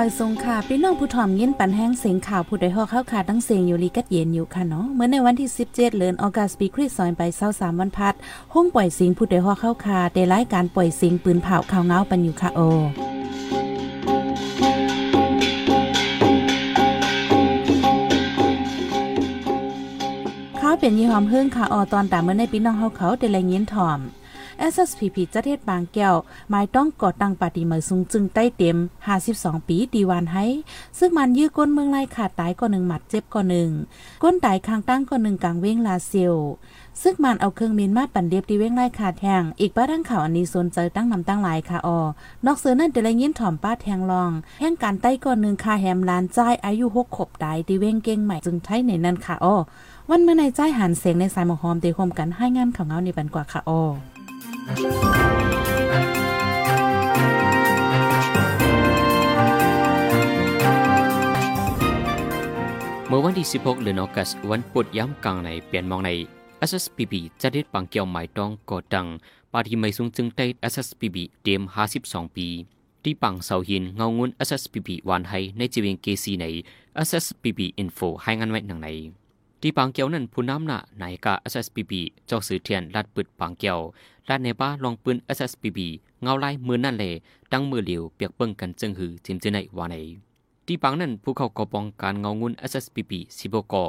บายทรงค่ะพี่น้องผู้ถ่อมยินปันแห้งเสียงข่าวผู้ใดฮอกเข้าขาตั้งเสียงอยู่ลีกัดเย็นอยู่ค่ะเนาะเมื่อในวันที่ 17เดือนออกัสปีคริสต์ศักราช23วันพัดห้องปล่อยเสียงผู้ใดฮอกเข้าขาได้รายการปล่อยเสียงปืนเผาข่าวเงาปันอยู่ค่ะโอเขาเป็นยี่หอมเฮิ่งค่ะออตอนตามเมื่อในพี่น้องเฮาเขาได้แลยินถ่อม SSPP จะเทศบางแก้วหมายต้องก่อตั้งปฏิมาสูงจึงใต้เต็ม 52 ปีดีวานให้ ซึ่งมันยื้อก้นเมืองไล่ขาดตายก่อหนึ่งหมัดเจ็บก่อหนึ่งก้นตายคางตั้งก่อหนึ่งกลางเว้งลาเซียวซึ่งมันเอาเครื่องมินมาปั่นเดียบดีเว้งไล่ขาดแทงอีกป้าทั้งข่าวอันนี้สนใจตั้งนำตั้งหลายค่ะออนอกเสือนั่นเดลยินถ่อมป้าแทงลองแห่งการใต้ก่อนหนึ่งคาแฮมลานใจอายุหกขบได้ดีเว้งเก่งใหม่จึงใช้ในนั้นค่ะออวันเมื่อในใจหันเสียงในสายหมอหอมเตะคมกันให้งานข่าวเงาในบันกว่าค่ะออ เมื่อวันที่ 16 เดือนออกัสวันปุดย้ำกลางในเปลี่ยนมองใน SSPB จะได้ปังเกี่ยวหมายต้องก่อดังปาทีไม่สูงจึงได้ SSPB เดียม52 ปี ที่ปังเสาหินเงางุน SSPB วันให้ในจีเวงเกซีใน SSPB Info ให้งานไว้หนังใน ที่ปังเกียวนั้นผู้นำหน้าไหนกา SSPB เจ้าสื่อเทียนลัดปึดปังเกียวลัดในบ้าลองปืน SSPB เงาไล่มือนั่นเลยตั้งมือเหลียวเปียกเปิ้งกันจึงหือจิมเจในวานในที่ปังนั้นผู้เข้ากอปองการเงางุน SSPB สิบกอ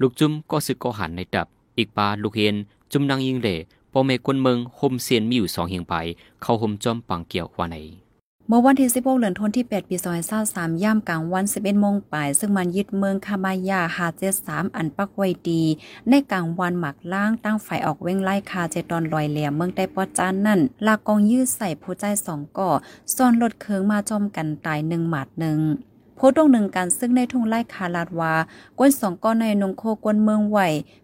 ลูกจุ้มก็สึกก็หันในดับ อีกปาลูกเห็นจุ้มนางยิงเล่ปอเมกวนเมืองโฮมเซียนมีอยู่สองเฮียงไป เข้าโฮมจอมปังเกียววานใน เมื่อวันที่ 16เดือนธันวาคมที่8ปี2023ย่ำกลางวัน 11โมงปลายซึ่งมันยึดเมืองคาบายาฮาเจ3อันปักไว้ดี ในกลางวันหมักล่างตั้งไฟออกเว้งไล่คาเจตอนลอยเหลี่ยมเมืองได้ปอจานนั่น ลากองยืดใส่ผู้ใจสองก่อซ่อนรถเคืองมาจอมกันตายหนึ่งหมัดหนึ่ง โพตรงหนึ่งกันซึ่งในทุ่งไร่คาลาดวากวนสองก้อนในนงโคกวนเมืองไหว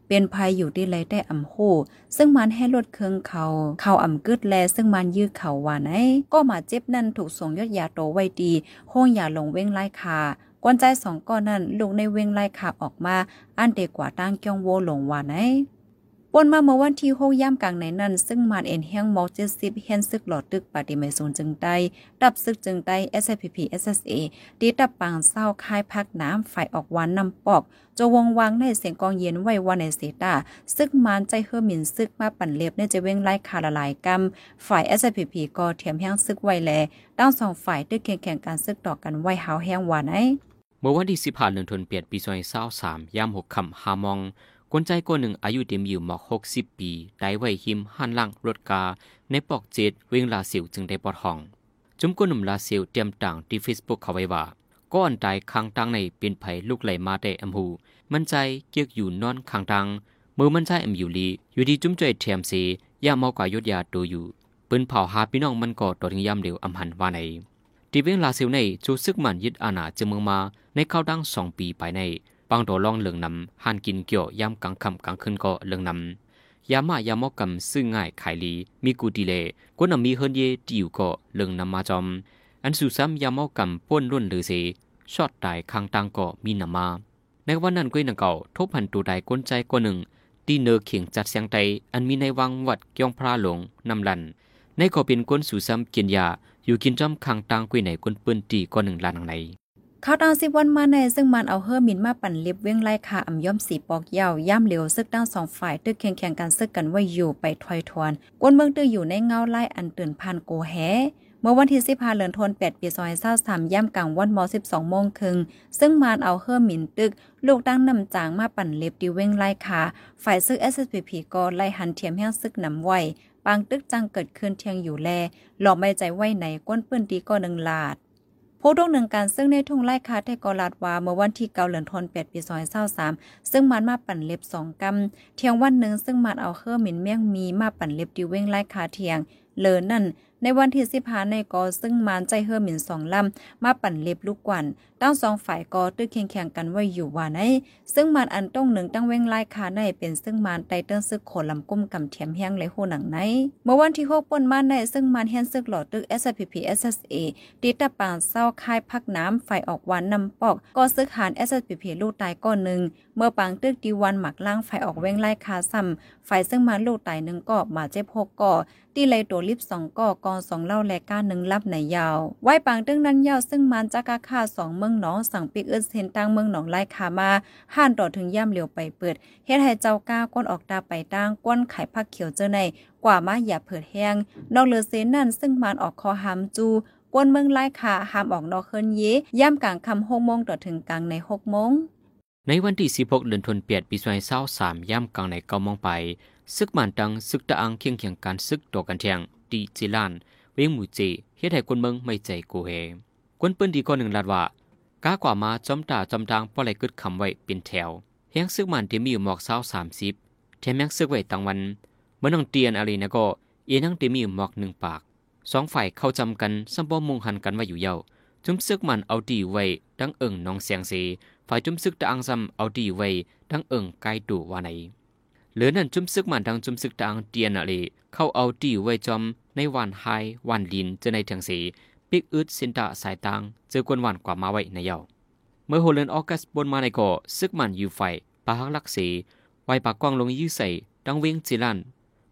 เป็นภัยอยู่ที่ไรได้อ่ำหูซึ่งมันให้ลดเครื่องเขา เขาอ่ำกึดแล ซึ่งมันยื้อเขาวานไอก็มาเจ็บนั่นถูกส่งยอดยาโตไว้ดีห้องยาลงเว้งไล่คากวนใจสองก้อนนั้นลูกในเว้งไล่ขาออกมา อันเด็กกว่าตั้งเกียงโวหลงวานไอ ปนมาเมื่อวันที่6ย่ำกลางในนั้น ซึ่งมานเอ็นเฮียงมอเจสิบเฮนซึกหลอดตึกปฏิเมซูนจึงได้ดับซึกจึงได้ SPP SSA ดีดับปังเศร้าคายพักน้ำฝ่ายออกวันนำปอกจะวงวางในเสียงกองเย็นไว้วันในเสตาซึกมานใจเฮอหมินซึกมาปั่นเล็บในจะเว้งไล่คาละลายกำฝ่าย SPP ก็เทียมแห้งซึกไว้แลตั้งสองฝ่ายด้วยแข่งแข่งการซึกต่อกันไว้หาวแห้งวานไอเมื่อวันที่15เดือนธันวาคมปี2023ยาม6ค่ำ5มอง คนใจคนหนึ่งอายุเต็มอยู่หมอกหกสิบปี ได้ไว้หิมหันหลังรถกา ในปอกเจ็ดเวงลาเซียวจึงได้ปลอดห้อง จุมกุนหนุ่มลาเซียวเตรียมต่างที่เฟซบุ๊กเขาไว้ว่าก้อนตายคางตังในเป็นไผ่ลูกไหลมาได้อำหู มันใจเกียกอยู่นอนคางตังมือมันใจอำอยู่ลี อยู่ที่จุ้มจ่อยเทียมเสีย่าเมากว่ายดยาดูอยู่ปืนเผาหาพี่น้องมันก็ตัวถึงย่ำเดียวอำหันว่าในที่เวงลาเซียวในจูซึกมันยึดอาณาจึงเมืองมาในเข้าดังสองปีไปใน ปังโดลองเลืองนำหันกินเกี่ยวยามกลางค่ำกลางคืนก็เลืองนำยามายามอกำซึ่งง่ายขายลีมีกูดีเลกวนมีเฮินเยติอยู่ก็เลืองนำมาจอม อันสุซ้ำยามอกำป้นรุ่นหรือเสชอดตายคางตังก็มีนำมา ในวันนั้นก้ยนังเก่าทบพันตูใดก้นใจกว่าหนึ่งตีเนอเขียงจัดเสียงไตอันมีในวังวัดเกียงพระหลงนำลัน ในก็เป็นก้นสุซ้ำกินยาอยู่กินจอมคางตังก้ยไหนก้นปืนตีก้อนหนึ่งลานใน ข้าวตางสิบวันมาในซึ่งมันเอาเฮอมินมาปั่นเล็บเว้งไล่ค่ะอ่ำย่อมสีปอกยาวย่ำเหลวซึกตั้งสองฝ่ายตึกแข่งแข่งกันซึกกันไว้อยู่ไปถอยทวนกวนเมืองตื้ออยู่ในเงาไล่อันตื่นพันโกแฮเมื่อวันที่สิบห้าเดือนธันวาคมปีซอยเศร้าสามย่ำกลางวันมอสิบสองโมงครึ่งซึ่งมานเอาเฮอมินตึก ลูกตั้งนำจางมาปั่นเล็บดีเว้งไล่ค่ะฝ่ายซึก SSPP ก็ไล่หันเทียมแห้งซึกนำไว้ปางตึกจังเกิดขึ้นเทียงอยู่แลหลอมไม่ใจไว้ไหนก้นปืนตีก็หนึ่งลาด ผู้ดงหนึ่งการซึ่งในทุ่งไร่คาไทกอลาดวาเมื่อวันที่เกาเหลือนทนแปดปีซอยเศร้าสามซึ่งมันมาปั่นเล็บสองกำเที่ยงวันหนึ่งซึ่งมันเอาเครื่องหมิ่นเมี่ยงมีมาปั่นเล็บดิวเว้งไร่คาเทียงเลอนั่น ในวันที่สิบหาในกอซึ่งมานใจเฮอหมินสองลำ มาปั่นเล็บลูกกวันตั้งสองฝ่ายกอตื้อเคียงแข่งกันไว้อยู่ว่าในซึ่งมานอันต้องหนึ่งตั้งเว้งไล่คาในเป็นซึ่งมานไตเติ้งซึกโขลำกุ้มกำเทียมแห้งเลยโหหนังในเมื่อวันที่หกปนมาในซึ่งมานเฮนซึกหลอดตึก SPP SSA ตีตะปางเศร้าคายพักน้ำฝ่ายออกวันนำปอกก็ซึกหาน SPP ลูกตายก้อนหนึ่งเมื่อปางตึกดีวันหมักล่างฝ่ายออกเว้งไล่คาซ้ำฝ่ายซึ่งมานลูกตายหนึ่งก็มาเจ็บหกก่อตีเลยตัวลิบสองก่อกองสองเล่าแลก้าหนึ่งลับไหนยาวไว้ปังตึ้งนั้นยาวซึ่งมันจากาค่าสองเมืองหนองสั่งปิกเอิ้นเซนตั้งเมืองหนองไล่ขามาห่านต่อถึงย่ำเหลียวไปเปิดเฮ็ดให้เจ้าก้าก้นออกตาไปตั้งก้นไข่ผักเขียวเจอในกว่ามาอย่าเผิดแห้งนอกเลือเซนนั่นซึ่งมันออกคอหามจูกวนเมืองไล่ขาหามออกนอกเคินเยย่ำกลางคำหกโมงต่อถึงกลางในหกโมงในวันที่16เดือนธันวาคมปี2023ย่ำกลางในเก้าโมงไป ซึกมันตังซึกตะอังเคียงเคียงการซึกต่อกันเทียงตีจิลานเวงมูเจเฮ็ดให้คนเมืองไม่ใจกูเฮคนปืนดีก็หนึ่งลาดว่ากากว่ามาจอมตาจอมทางป้อไหลกึดคำไว้เป็นแถวเฮียงซึกมันที่มีอยู่หมอกเศร้าสามสิบแถมยังซึกไว้ตั้งวันเมื่อน้องเตียนอะไรนะก็เอียนังที่มีอยู่หมอกหนึ่งปากสองฝ่ายเข้าจำกันสัมบมุงหันกันไว้อยู่เยาจุมซึกมันเอาดีไว้ดังเอิงน้องเสียงเสฝ่ายจุมซึกตะอังซ้ำเอาดีไว้ดังเอิงไกดูว่าไหน หลือนั่นจุมซึกมันดังจุมซึกตะอังเตียนอะไรเข้าเอาดีไว้จอมในวันไฮวันลินจะในทางสีปิกอึดสินตะสายตังเจอกวนวันกว่ามาไว้ในเยาเมื่อโฮเลนออกัสบนมาในก่อซึกมันอยู่ไฟปาฮักลักสีไว้ปากกว้างลงยื้อใส่ดังเวงจิลัน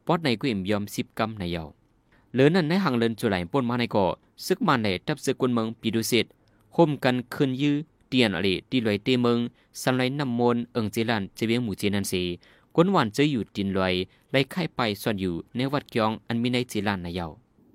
ปอดในกุ่มยอมสิบกำในเยาเหลือนั่นในหางเลินจุไหลปนมาในก่อซึกมันในทับซึกกวนเมืองปีดุสิตคมกันคืนยื้อเตียนอะไรตีลอยเตเมืองสันไลนำมนเอิงจิลันจะเวียงหมู่จีนันสี กวนวันจะอยู่ดินลอยไล่ไข่ไปส่วนอยู่ในวัดกยองอันมีในจีลันนเยา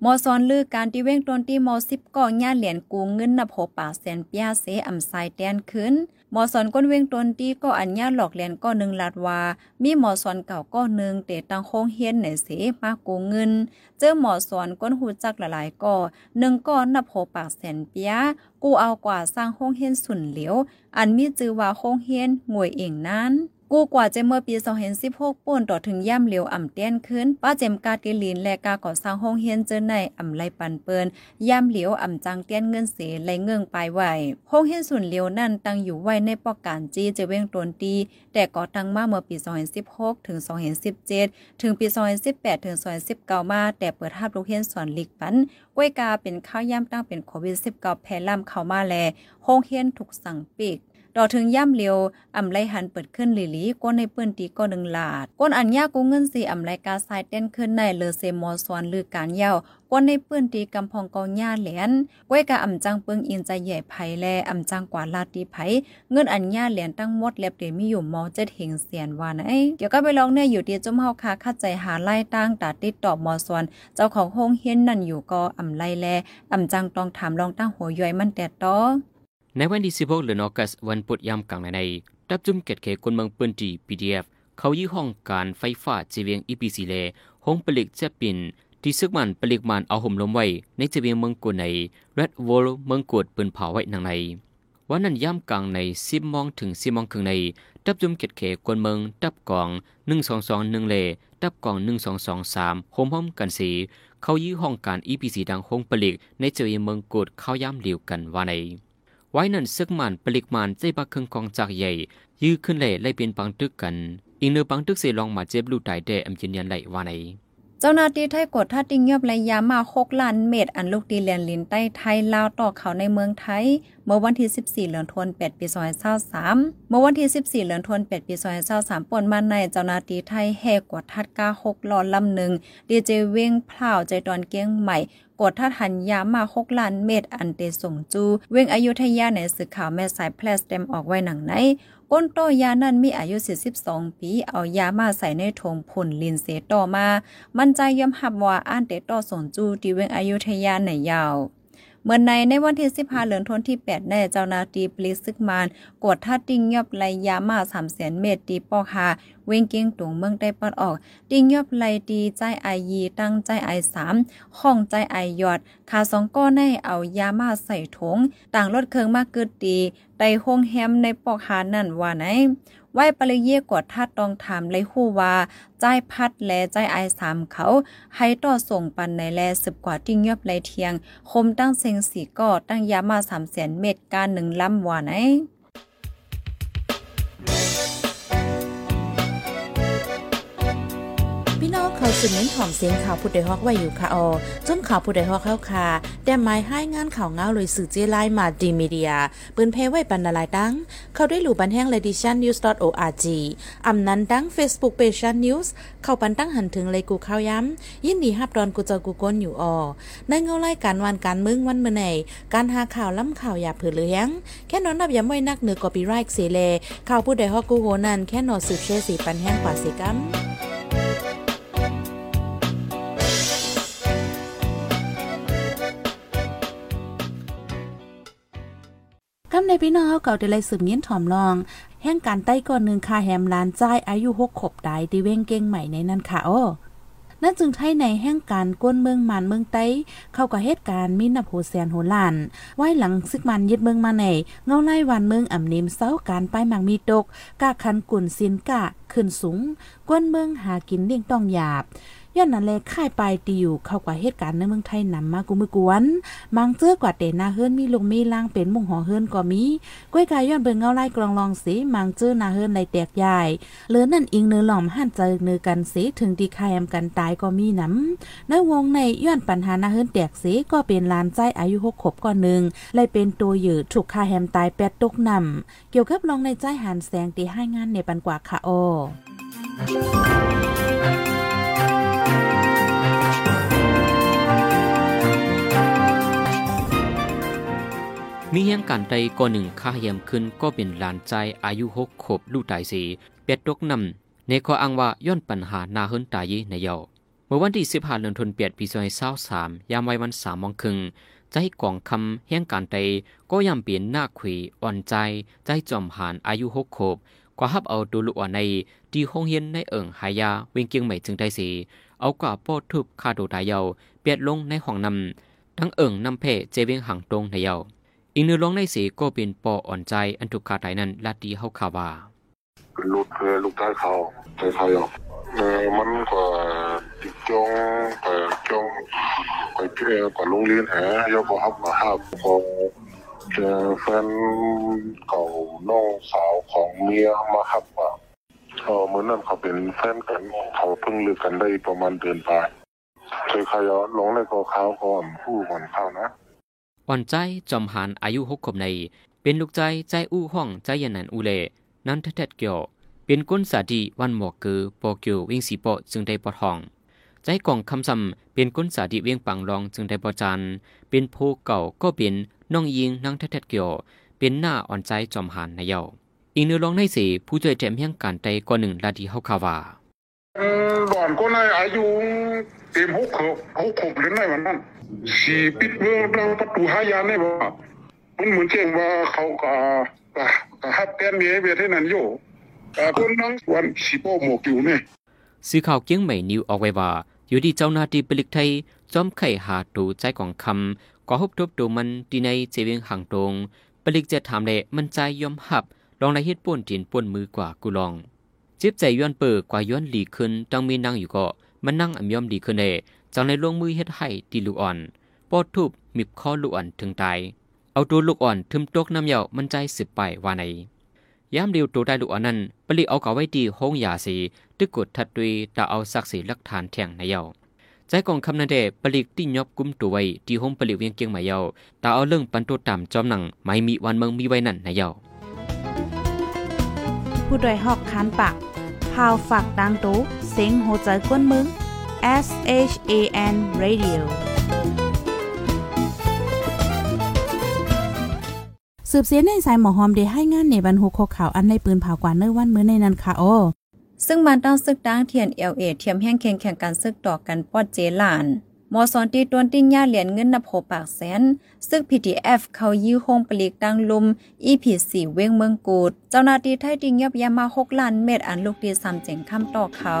มอซอนลือการที่เว้งตนที่มอสิบก่อญ่าเหรียญกูเงินนับหกป่าแสนเปียเสอำไซแตนขึ้นหมอสอนก้นเว้งตนที่ก็อัญญาหลอกเหรียญก็หนึ่งลาดว่า มีหมอสอนเก่าก็หนึ่งเตตังโค้งเฮียนในเสมากูเงิน เจอหมอสอนก้นหูจักหลายๆก็หนึ่งก็นับหกปากแสนเปียกูเอากว่าสร้างโค้งเฮียนสุนเหลียว อันมีจือว่าโค้งเฮียนงวยเองนั้น กูกว่าเจเมื่อปี2016ป่นต่อถึงย่ำเหลียวอ่ำเตี้ยนขึ้น ป้าเจมกาติลินและกาก่อสร้างห้องเฮียนเจอในอ่ำไลปันเปินย่ำเหลียวอ่ำจังเตี้ยนเงินเสียไหลเงื่งปลายไหวห้องเฮียนส่วนเหลียวนั่นตั้งอยู่ไว้ในปอกการจีจะเว้งตนตี แต่ก่อตั้งมาเมื่อปี2016ถึง2017 ถึงปี2018ถึง2019มาแต่เปิดทับลูกเฮียนส่วนลิกปันก้วยกาเป็นข้าวย่ำตั้งเป็นโควิด19แพร่ล่ำเข้ามาแลห้องเฮียนถูกสั่งปิก ต่อถึงย่ำเลียวอ่ำไลหันเปิดขึ้นหลีลีก้นในเปื้นตีก็หนึ่งหลาดก้นอันยากูเงินสีอ่ำไลกาทรายเต้นขึ้นในเลอเซมอสวนลือการเย้าก้นในเปื้นตีกำพองกองย่าแหลนก้วยกะอ่ำจังเปิงอินใจใหญ่ไผแลอ่ำจังกว่าลาตีไผเงินอันย่าแหลนตั้งมดเล็บเดมีอยู่มอเจ็ดเหงเสียนวานไอเกี่ยวกับไปลองเนี่ยอยู่ที่จุ่มเฮาคาคัดใจหาไล่ตั้งตาติดต่อมอสวนเจ้าของโฮงเฮียนนั่นอยู่ก็อ่ำไลแลอ่ำจังต้องถามลองตั้งหัวย่อยมันแต่ต่อ ในวันที่16เดือนออกัสวันปุดยามกลางในในดับจุ่มเกตเคคนเมืองปืนจี PDF เขายี่ห้องการไฟฟ้าจีเวียง EPC เลห้องผลิตจปินที่ซึกมันผลิตมันเอาห่มลมไว้ ในจีเวียงเมืองกุใน Red Wall เมืองกวดปืนเผาไว้นังในวันนั้นย่ำกลางในสิบมองถึงสิบมองครึ่งในดับจุ่มเกตเคคนเมืองดับกองหนึ่งสองสองหนึ่งเลดับกองหนึ่งสองสองสามโฮมห้อมกันสีเขายี่ห้องการ EPC ดังห้องผลิตในจีเวียงเมืองกวดเข้าย่ำเหลียวกันว่าใน ไว้นั่นซึกมันปลิกมันใจบักเครื่องกองจากใหญ่ ยื้อขึ้นเลยไล่เป็นปังตึกกัน อีกเนื้อปังตึกเสลองมาเจ็บลูกตายได้อำยืนยันไหลว่าไหนเจ้าหน้าที่ไทยกดท่าติงยอบระยะมา6ล้านเมตร อันลูกดีเลียนลินใต้ไทยลาวต่อเขาในเมืองไทย เมื่อวันที่ 14 เหลือนทวน8ปี2023เมื่อวันที่ 14 เหลือนทวน8ปี2023ปนมาในเจ้าหน้าที่ไทยแหกกดทัดกา6ล้อลำหนึ่งดีเจเว้งพลาวใจตอนเกี้ยงใหม่ กดทัดหันยามาหกล้านเมตรอันเตส่งจู เวงอายุทยาในสื่อข่าวแม่สายแพลสเต็มออกไว้หนังไหนก้นโตยานั่นมีอายุ 42 ปี เอายามาใส่ในถงผลลินเสต่อมา มันใจยอมหับว่าอ่านเตต่อสนจูที่เวงอายุทยาในยาว เมื่อในในวันที่15เหลือนทนที่8ได้เจ้านาตีปลิซึกมานกดท่าติงยอบไลยามา3แสนเมตรตีปอกหาเวงเกียงตุงเมืองได้ปัดออก ติงยอบไลตีใจไอยีตั้งใจไอสามห้องใจไอยอดขาสองก้อนในเอายามาใส่ถุงต่างรถเครื่องมากเกิดตี ไดห้องแฮมในปอกหานั่นว่าไหนไหวปริเยกวดทัดตองถามเลยฮู้ว่าใจพัดและใจไอสามเขา ให้ต่อส่งปันในแลสืบกว่าทิ้งยอบไรเทียง คมตั้งเซงสีก็ตั้งยามาสามแสนเม็ดการหนึ่งลำว่าไหน เขาสืบเน้นถ่อมเสียงข่าวผู้ใดฮอกไว้อยู่ค่ะออจนข่าวผู้ใดฮอกเข้าค่ะแต่หมายให้งานข่าวเงาเลยสื่อเจไลมาดีมีเดีย ปืนเพไว้บรรณาลายดัง เข้าได้หลู่บันแห้ง ledition news org อำนั้นดัง Facebook page news เข้าปันตั้งหันถึงเลยกูข้าวย้ำยินดีฮับดอนกูเจอกูก้นอยู่ออในเงาไล่การวันการมึงวันเมื่อไหนการหาข่าวล้ำข่าวอย่าเผือเลี้ยงแค่นอนนับย้ำไว้นักเหนือกอปีไรค์เสเลข่าวผู้ใดฮอกกูโหนันแค่นอสืบเชื่อสีปันแห้งกว่าสิกัม ในพี่น้องเขาเก่าได้เลยสืบเงี้ยนถ่อมลอง แห่งการใต้ก่อนหนึ่งคาแฮมลานจ่ายอายุหกขบได้ดีเว้งเก่งใหม่ในนั้นค่ะโอ้นั่นจึงไทยในแห่งการก้นเมืองมันเมืองไต้ เข้ากับเหตุการณ์มินโพแซนโหลานไว้หลังซึกมันยึดเมืองมาในเงาไล่วันเมืองอ่ำนิมเศร้าการป้ายมังมีตกกาคันกุ่นสินกะขึ้นสูงก้นเมืองหากินเลี่ยงต้องหยาบ ย้อนนั่นแลค่ายปลายตีอยู่เข้ากว่าเหตุการณ์ในเมืองไทยนำมากูมือกวนมังเจอกว่าเตนาเฮิรนมีลงมีล่างเป็นมุงหอเฮิรนก็มีก้วยกายย้อนเบิ่งเงาไล่กลองลองสีมังเจอนาเฮิรนในแตกใหญ่เหลือนั่นอิงเนื้อหล่อมหั่นเจอเนื้อกันสีถึงดีคายมกันตายก็มีนำในวงในย้อนปัญหานาเฮิรนแตกสีก็เป็นลานใจอายุหกขบก่อนหนึ่งเลยเป็นตัวหยือถูกคาแฮมตายแปดตกนำเกี่ยวกับลองในใจหันแสงตีให้งานในปันกว่าค่ะโอ มีเหตุการใดก็หนึ่งค่าเยี่ยมขึ้นก็เป็นหลานใจอายุหกขบลูกตายสีเป็ดตกนำในข้ออ้างว่าย้อนปัญหานาเฮินตายยในเยาเมื่อวันที่สิบห้าเดือนธันวาคมปีสองพันสสามยามวัยวันสามโมงครึ่งใจกล่องคำเหตุการใดก็ยามเปลี่ยนหน้าขุยอ่อนใจ ใจจอมหานอายุหกขบกว่าฮับเอาดูลุอ่อนในดีห้องเฮียนในเอิงหายาเวงเกียงใหม่จึงได้สีเอากว่าโปดทุบคาโดตายเยาเปียดลงในห้องนำทั้งเอิงนำเพเจเวงห่างตรงในเยา อีกเนื้อร้องในเสก็เป็นปออ่อนใจอันถูกขาดไหนั้นลาดีเฮาคาว่าเป็นลูกเพลูกใต้เขาใต้เขาหรอกเออมันก็ติดจงแต่จงไปเที่ยวกับโรงเรียนแหยกก็ฮับมาฮับพอเจอแฟนเก่าน้องสาวของเมียมาฮับว่าเออเหมือนนั้นเขาเป็นแฟนกันเขาเพิ่งเลิกกันได้ประมาณเดือนปลายเคยขยอลงในกอเขาก่อนผู้ก่อนเข้านะ อ่อนใจจอมหานอายุหกขบใน เป็นลูกใจใจอู้ห้องใจยันนันอูเลนันทเทศเกี่ยวเป็นก้นสาดีวันหมอกเกือปอเกียววิ่งสีปอจึงได้ปอทอง ใจกล่องคำซำเป็นก้นสาดีเวียงปังรองจึงได้ปอจันเป็นโพเก่าก็เป็นน้องยิงนั่งเทศเกี่ยวเป็นหน้าอ่อนใจจอมหานในเยาอีกเนื้อร้องในสีผู้ช่วยแจมเฮียงการใดก็หนึ่งลาดีเฮาคาวาก่อนก็ในอายุเต็มหกขบหกขบหรือไงวันนั้น สีปิดเมืองเราประตูหายานี่ยบ่มันเหมือนเช่นว่าเขาก็ก็ก็ฮับแกนเมียเวียที่นั่นอยู่แต่คนนั้นวันสีโป้หมกอยู่เนี่ยสื่อข่าวเกียงใหม่นิวออกไว้ว่า อยู่ที่เจ้าหน้าที่ปลิกไทยจอมไข่หาตูใจกองคำก็ฮบทบดูมันที่ในเจเวียงห่างตรงปลิกจะถามเลยมันใจยอมหับลองในเฮ็ดป่นจีนป่นมือกว่ากูลองจิบใจย้อนเปิดกว่าย้อนหลีขึ้นต้องมีนั่งอยู่ก็มันนั่งอ่ำย่อมดีขึ้นเด จังในลงมือเฮ็ดให้ตีลูกอ่อนปอดทุบมิบคอลูกอ่อนถึงตาย เอาตัวลูกอ่อนทึมตกน้ำเหยามันใจสืบไปว่าไหนยามเดียวตัวได้ลูกอ่อนนั้นปลิเอาเก่าไว้ดีห้องยาสีตึกกดทัดด้วยตาเอาศักดิ์ศรีหลักฐานแทงในเหยาใจกองคำนันเดปลิกที่ยอบกุมตัวไว้ที่ห้องปลิเวียงเกียงมาเหยาตาเอาเรื่องปันตัวตามจอมหนังไม่มีวันเมืองมีไว้นั่นในเหยาผู้ดยหอกคันปากพาวฝากดังตู้เสียงโหใจกวนมึง S H A N Radio สืบเสียในสายหมอหอมได้ให้งานในบรรหุกข่าวอันในปืนเผากว่าเนื้อวันมื้อในนั้นค่ะโอซึ่งมันต้องซึกดังเทียนเอลเอเทียมแห้งแข่งแข่งกันซึกต่อกันปอดเจลานมอสอนตีตวนติ้นย่าเหรียญเงินนับโหปากแสน ซึ่ง PTF เขายื้อโฮงปลีกดังลุม EP4 เว้งเมืองกูด เจ้าหน้าที่ไทยดิงยับยามา6ล้านเม็ดอันลูกดีซ้ำเจ๋งคำต่อเขา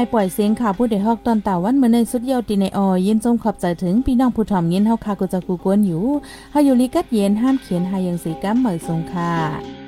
ายปล่อยเสียงข่าวผู้ใดฮอกตอนตาวันเมื่อในสุดเยาวตีในออยยินจงขอบใจถึงพี่น้องผู้ถ่อมยินเฮาคากุจักกูกวนอยู่เฮาอยู่ลิกัดเย็นห้ามเขียนหายังสีกัมเหมยสงค่ะ